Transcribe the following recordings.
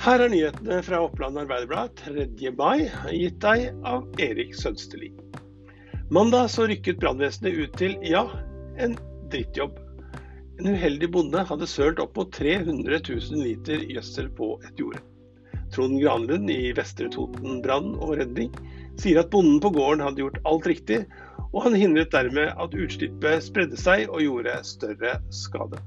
Her er nyhetene fra Oppland Arbeiderblad 3. mai, gitt deg av Erik Sønsteli. Mandag så rykket brannvesenet ut til, ja, en drittjobb. En uheldig bonde hadde sølt opp mot 300 000 liter gjødsel på et jorde. Trond Granlund i Vestre Toten brann og redning sier at bonden på gården hadde gjort alt riktig, og han hindret dermed at utslippet spredde seg og gjorde større skade.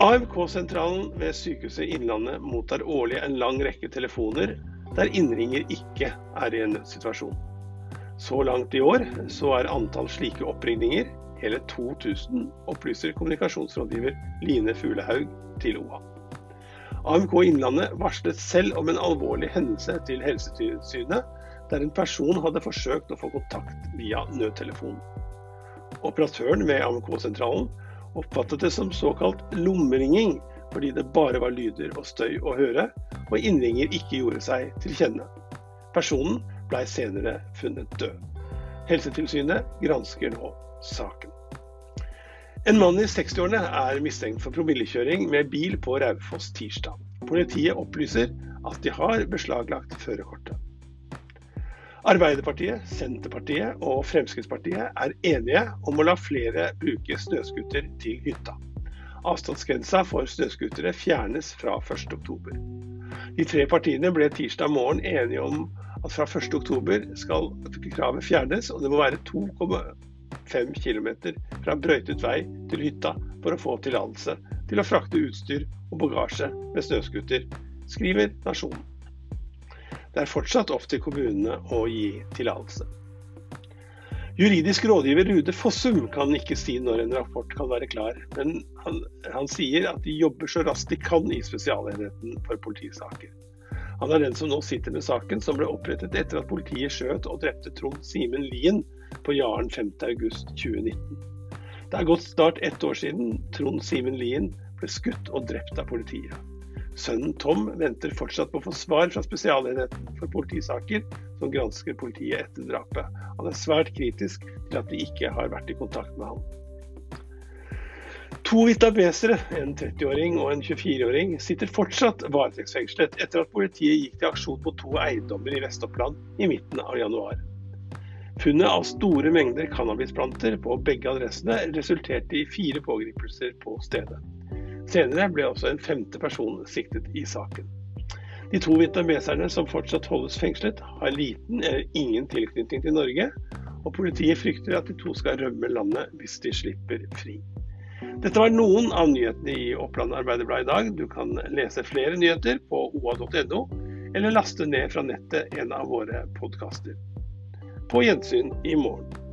AMK-sentralen ved Sykehuset Innlandet mottar årlig en lang rekke telefoner der innringer ikke er i en nødssituasjon. Så langt i år så er antall slike oppringninger hele 2000, opplyser kommunikasjonsrådgiver Line Fuglehaug til OA. AMK Innlandet varslet selv om en alvorlig hendelse til Helsetilsynet, der en person hadde forsøkt å få kontakt via nødtelefon. Operatøren ved AMK-sentralen oppfattet det som såkalt lommeringing, fordi det bare var lyder og støy å høre, og innringer ikke gjorde seg til kjenne. Personen blei senere funnet død. Helsetilsynet gransker nå saken. En mann i 60-årene er mistenkt for promillekjøring med bil på Raufoss tirsdag. Politiet opplyser at de har beslaglagt førerkortet. Arbeiderpartiet, Senterpartiet og Fremskrittspartiet er enige om å la flere bruke snøscooter til hytta. Avstandsgrensa for snøscootere fjernes fra 1.10. De tre partiene ble tirsdag morgen enige om at fra 1.10 skal kravet fjernes, og det må være 2,5 km fra brøytet vei til hytta for å få tillatelse til å frakte utstyr og bagasje med snøscooter, skriver Nasjonen. Det er fortsatt opp til kommunene å gi tillatelse. Juridisk rådgiver Rude Fossum kan ikke si når en rapport kan være klar, men han, han sier at de jobber så raskt de kan i Spesialenheten for politisaker. Han er den som nå sitter med saken som ble opprettet etter at politiet skjøt og drepte Trond Simen Lien på Jaren 5.8.2019. Det er gått snart ett år siden Trond Simen Lien ble skutt og drept av politiet. Sønnen Tom venter fortsatt på å få svar fra Spesialenheten for politisaker, som gransker politiet etter drapet. Han er svært kritisk til at de ikke har vært i kontakt med ham. To vietnamesere, en 30-åring og en 24-åring, sitter fortsatt varetektsfengslet etter at politiet gikk til aksjon på to eiendommer i Vest-Oppland i midten av januar. Funnet av store mengder cannabisplanter på begge adressene resulterte i fire pågripelser på stedet. Senere ble også en femte person siktet i saken. De to vietnameserne som fortsatt holdes fengslet, har liten eller ingen tilknytning til Norge, og politiet frykter at de to skal rømme landet hvis de slipper fri. Dette var noen av nyhetene i Oppland Arbeiderblad i dag. Du kan lese flere nyheter på oa.no, eller laste ned fra nettet en av våre podkaster. På gjensyn i morgen.